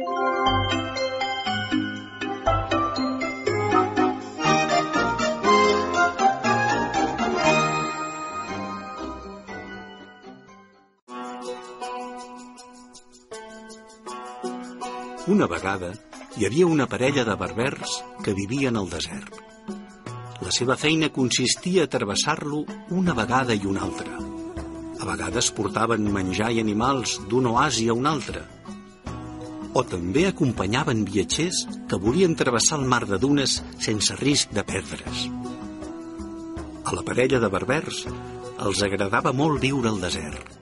Una vegada hi havia una parella de berbers que vivien al desert. La seva feina consistia a travessar-lo una vegada i una altra. A vegades portaven menjar i animals d'un oasi a un altre. O també acompanyaven viatgers que volien travessar el mar de dunes sense risc de perdre's. A la parella de berbers els agradava molt viure al desert.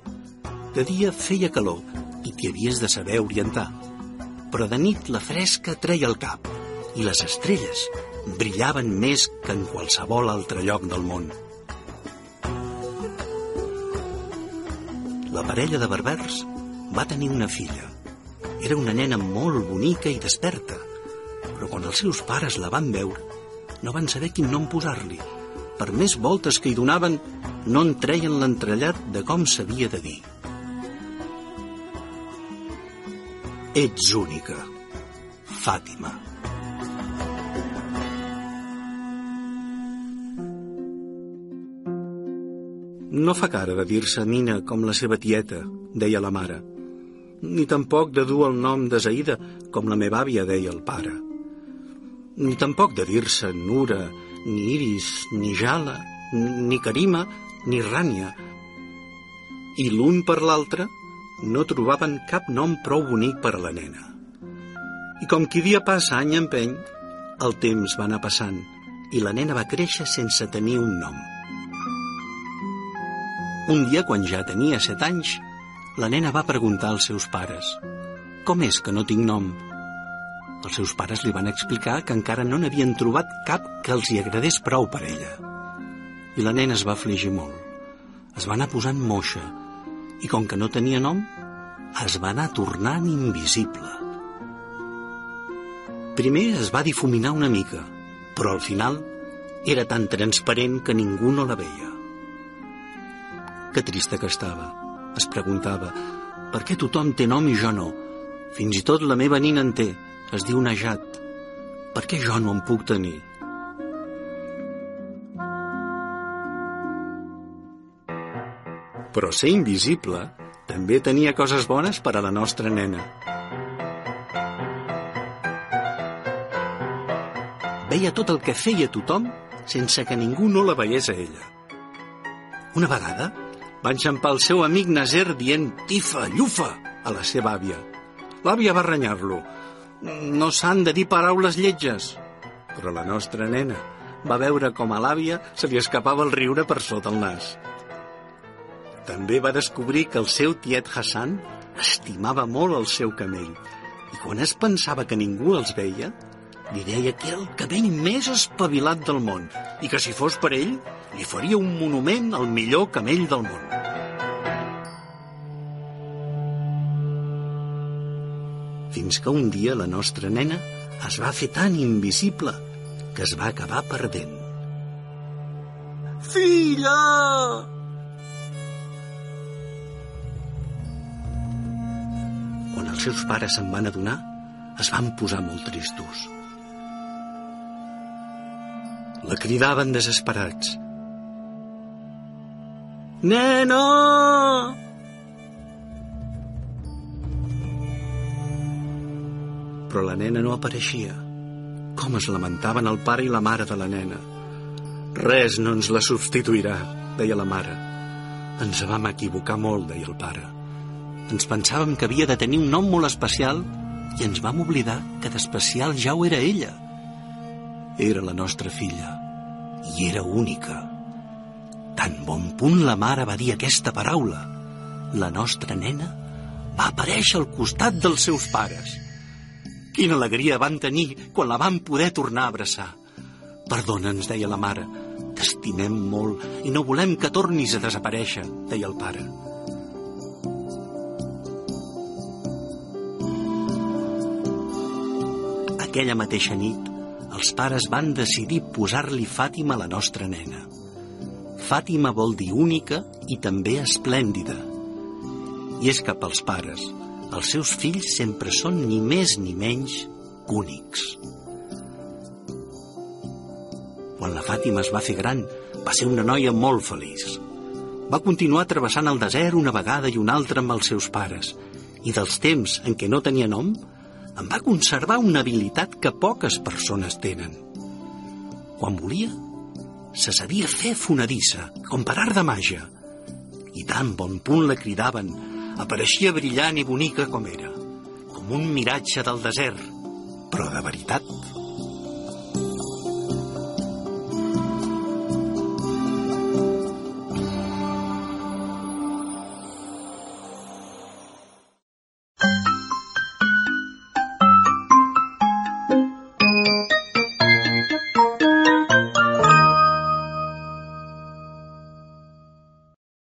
De dia feia calor i t'hi havies de saber orientar però de nit la fresca treia el cap i les estrelles brillaven més que en qualsevol altre lloc del món. La parella de berbers va tenir una filla. Era una nena molt bonica i desperta, però quan els seus pares la van veure, no van saber quin nom posar-li. Per més voltes que hi donaven, no en treien l'entrellat de com s'havia de dir. Ets única. Fàtima. No fa cara de dir-se Mina com la seva tieta, deia la mare. Ni tampoc de dur el nom de Zaida, com la meva àvia deia el pare. Ni tampoc de dir-se Nura, ni Iris, ni Jala, ni Karima, ni Rània. I l'un per l'altre no trobaven cap nom prou bonic per a la nena. I com qui dia passa any empeny, el temps va anar passant i la nena va créixer sense tenir un nom. Un dia, quan ja tenia set anys, la nena va preguntar als seus pares «Com és que no tinc nom?» Els seus pares li van explicar que encara no n'havien trobat cap que els hi agradés prou per ella. I la nena es va afligir molt. Es va anar posant moixa i com que no tenia nom, es va anar tornant invisible. Primer es va difuminar una mica, però al final era tan transparent que ningú no la veia. Que trista que estava. Es preguntava, per què tothom té nom i jo no? Fins i tot la meva nina en té, es diu Najat. Per què jo no en puc tenir? Però ser invisible també tenia coses bones per a la nostra nena. Veia tot el que feia tothom sense que ningú no la veiés a ella. Una vegada va enxampar el seu amic Nazer dient «tifa, llufa» a la seva àvia. L'àvia va renyar-lo. No s'han de dir paraules lletges. Però la nostra nena va veure com a l'àvia se li escapava el riure per sota el nas. També va descobrir que el seu tiet Hassan estimava molt el seu camell i quan es pensava que ningú els veia, li deia que era el camell més espavilat del món i que si fos per ell, li faria un monument al millor camell del món. Fins que un dia la nostra nena es va fer tan invisible que es va acabar perdent. Filla! Quan els seus pares se'n van adonar, es van posar molt tristos. La cridaven desesperats. Nena! Però la nena no apareixia. Com es lamentaven el pare i la mare de la nena. Res no ens la substituirà, deia la mare. Ens vam equivocar molt, deia el pare. Ens pensàvem que havia de tenir un nom molt especial i ens vam oblidar que d'especial ja ho era ella. Era la nostra filla i era única. Tan bon punt la mare va dir aquesta paraula, la nostra nena va aparèixer al costat dels seus pares. Quina alegria van tenir quan la van poder tornar a abraçar. Perdona, ens deia la mare, t'estimem molt i no volem que tornis a desaparèixer, deia el pare. Aquella mateixa nit, els pares van decidir posar-li Fàtima a la nostra nena. Fàtima vol dir única i també esplèndida. I és que pels pares, els seus fills sempre són ni més ni menys que únics. Quan la Fàtima es va fer gran, va ser una noia molt feliç. Va continuar travessant el desert una vegada i una altra amb els seus pares, i dels temps en què no tenia nom, en va conservar una habilitat que poques persones tenen. Quan volia, se sabia fer fonedissa, com per art de màgia, i tan bon punt la cridaven, apareixia brillant i bonica com era, com un miratge del desert, però de veritat.